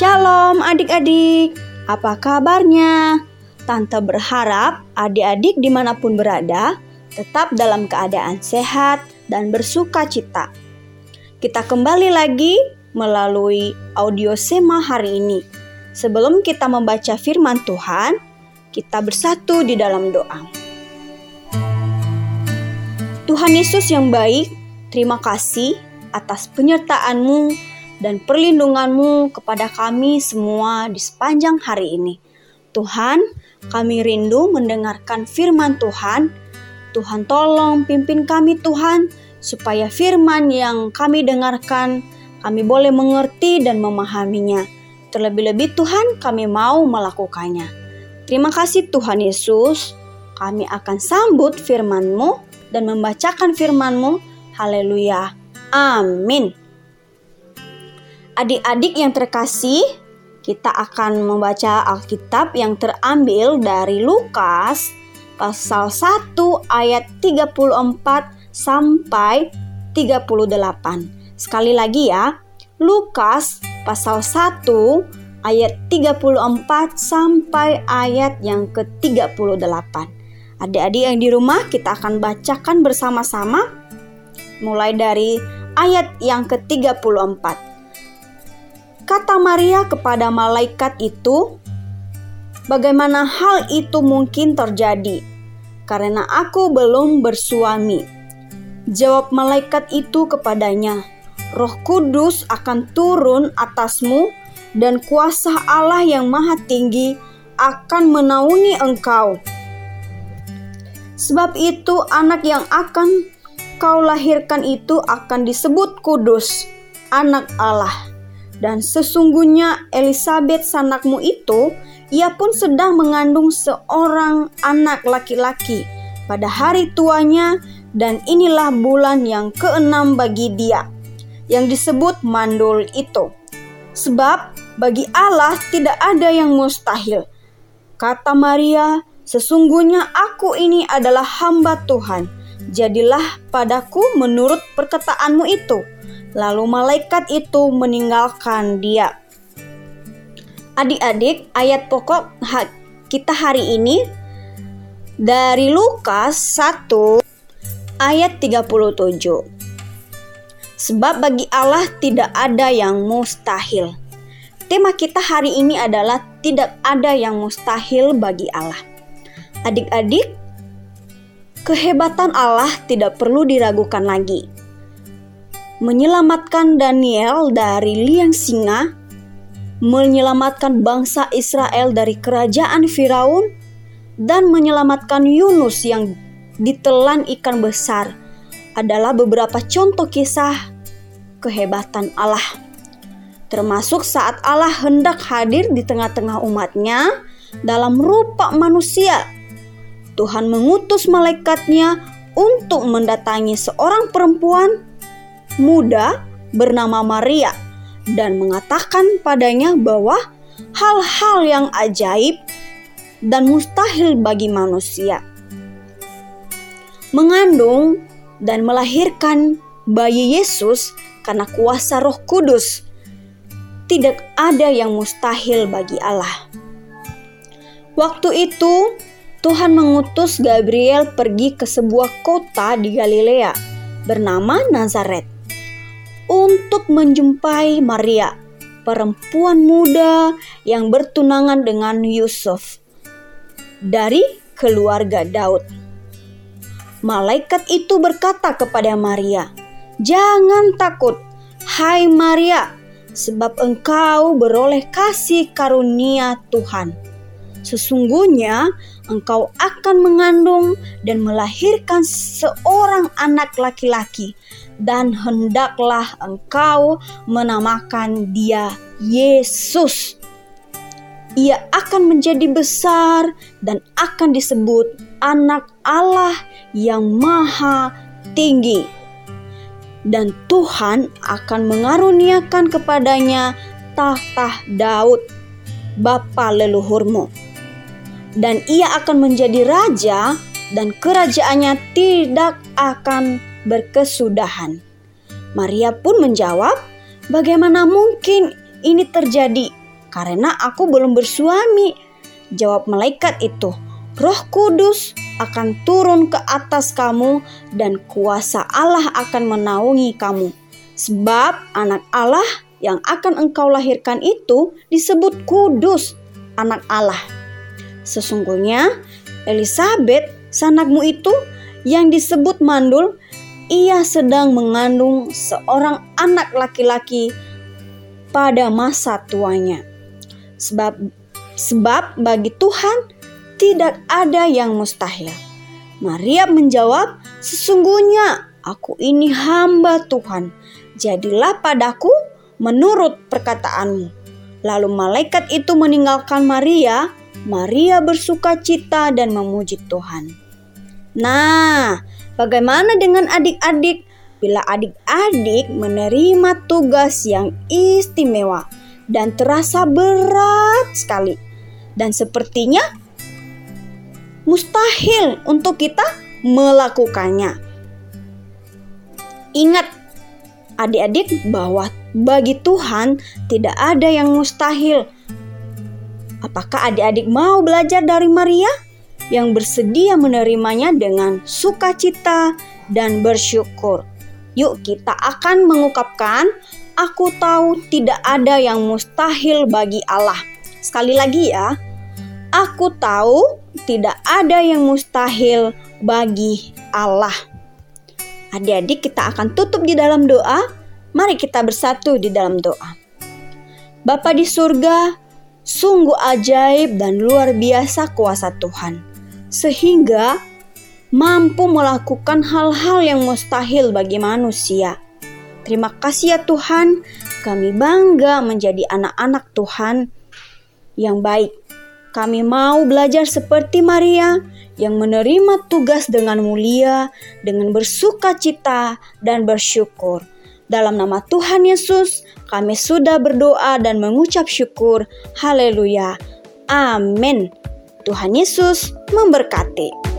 Shalom adik-adik, apa kabarnya? Tante berharap adik-adik di mana pun berada tetap dalam keadaan sehat dan bersuka cita. Kita kembali lagi melalui audio Sema hari ini. Sebelum kita membaca firman Tuhan, kita bersatu di dalam doa. Tuhan Yesus yang baik, terima kasih atas penyertaan-Mu dan perlindungan-Mu kepada kami semua di sepanjang hari ini. Tuhan, kami rindu mendengarkan firman Tuhan. Tuhan tolong pimpin kami Tuhan, supaya firman yang kami dengarkan, kami boleh mengerti dan memahaminya. Terlebih-lebih Tuhan, kami mau melakukannya. Terima kasih Tuhan Yesus. Kami akan sambut firman-Mu dan membacakan firman-Mu. Haleluya. Amin. Adik-adik yang terkasih, kita akan membaca Alkitab yang terambil dari Lukas pasal 1 ayat 34 sampai 38. Sekali lagi ya, Lukas pasal 1 ayat 34 sampai ayat yang ke-38. Adik-adik yang di rumah kita akan bacakan bersama-sama mulai dari ayat yang ke-34. Kata Maria kepada malaikat itu, "Bagaimana hal itu mungkin terjadi? Karena aku belum bersuami." Jawab malaikat itu kepadanya, "Roh Kudus akan turun atasmu, dan kuasa Allah yang Maha Tinggi akan menaungi engkau. Sebab itu, anak yang akan kau lahirkan itu akan disebut Kudus, Anak Allah." Dan sesungguhnya Elizabeth sanakmu itu, ia pun sedang mengandung seorang anak laki-laki pada hari tuanya dan inilah bulan yang keenam bagi dia yang disebut mandul itu. Sebab bagi Allah tidak ada yang mustahil. Kata Maria, sesungguhnya aku ini adalah hamba Tuhan. Jadilah padaku menurut perkataanmu itu. Lalu malaikat itu meninggalkan dia. Adik-adik, ayat pokok kita hari ini dari Lukas 1 ayat 37. Sebab bagi Allah tidak ada yang mustahil. Tema kita hari ini adalah tidak ada yang mustahil bagi Allah. Adik-adik, kehebatan Allah tidak perlu diragukan lagi menyelamatkan Daniel dari liang singa, menyelamatkan bangsa Israel dari kerajaan Firaun, dan menyelamatkan Yunus yang ditelan ikan besar adalah beberapa contoh kisah kehebatan Allah. Termasuk saat Allah hendak hadir di tengah-tengah umatnya dalam rupa manusia. Tuhan mengutus malaikatnya untuk mendatangi seorang perempuan muda bernama Maria dan mengatakan padanya bahwa hal-hal yang ajaib dan mustahil bagi manusia. Mengandung dan melahirkan bayi Yesus karena kuasa Roh Kudus. Tidak ada yang mustahil bagi Allah. Waktu itu, Tuhan mengutus Gabriel pergi ke sebuah kota di Galilea bernama Nazaret untuk menjumpai Maria, perempuan muda yang bertunangan dengan Yusuf dari keluarga Daud. Malaikat itu berkata kepada Maria, "Jangan takut, hai Maria, sebab engkau beroleh kasih karunia Tuhan. Sesungguhnya engkau akan mengandung dan melahirkan seorang anak laki-laki, dan hendaklah engkau menamakan dia Yesus. Ia akan menjadi besar dan akan disebut Anak Allah yang Maha Tinggi, dan Tuhan akan mengaruniakan kepadanya tahta Daud, bapa leluhurmu, dan ia akan menjadi raja, dan kerajaannya tidak akan berkesudahan. Maria pun menjawab, "Bagaimana mungkin ini terjadi karena aku belum bersuami. Jawab malaikat itu, Roh Kudus akan turun ke atas kamu dan kuasa Allah akan menaungi kamu. Sebab anak Allah yang akan engkau lahirkan itu disebut kudus, anak Allah. Sesungguhnya Elizabeth, sanakmu itu yang disebut mandul, ia sedang mengandung seorang anak laki-laki pada masa tuanya. Sebab sebab bagi Tuhan tidak ada yang mustahil. Maria menjawab, "Sesungguhnya aku ini hamba Tuhan. Jadilah padaku menurut perkataanmu." Lalu malaikat itu meninggalkan Maria. Maria bersuka cita dan memuji Tuhan. Nah, bagaimana dengan adik-adik? Bila adik-adik menerima tugas yang istimewa dan terasa berat sekali, dan sepertinya mustahil untuk kita melakukannya. Ingat, adik-adik, bahwa bagi Tuhan tidak ada yang mustahil. Apakah adik-adik mau belajar dari Maria yang bersedia menerimanya dengan sukacita dan bersyukur? Yuk, kita akan mengungkapkan, "Aku tahu tidak ada yang mustahil bagi Allah." Sekali lagi, ya, aku tahu tidak ada yang mustahil bagi Allah. Adik-adik, kita akan tutup di dalam doa. Mari kita bersatu di dalam doa. Bapa di surga, sungguh ajaib dan luar biasa kuasa Tuhan, sehingga mampu melakukan hal-hal yang mustahil bagi manusia. Terima kasih ya Tuhan, kami bangga menjadi anak-anak Tuhan yang baik. Kami mau belajar seperti Maria yang menerima tugas dengan mulia, dengan bersuka cita dan bersyukur. Dalam nama Tuhan Yesus, kami sudah berdoa dan mengucap syukur. Haleluya. Amin. Tuhan Yesus memberkati.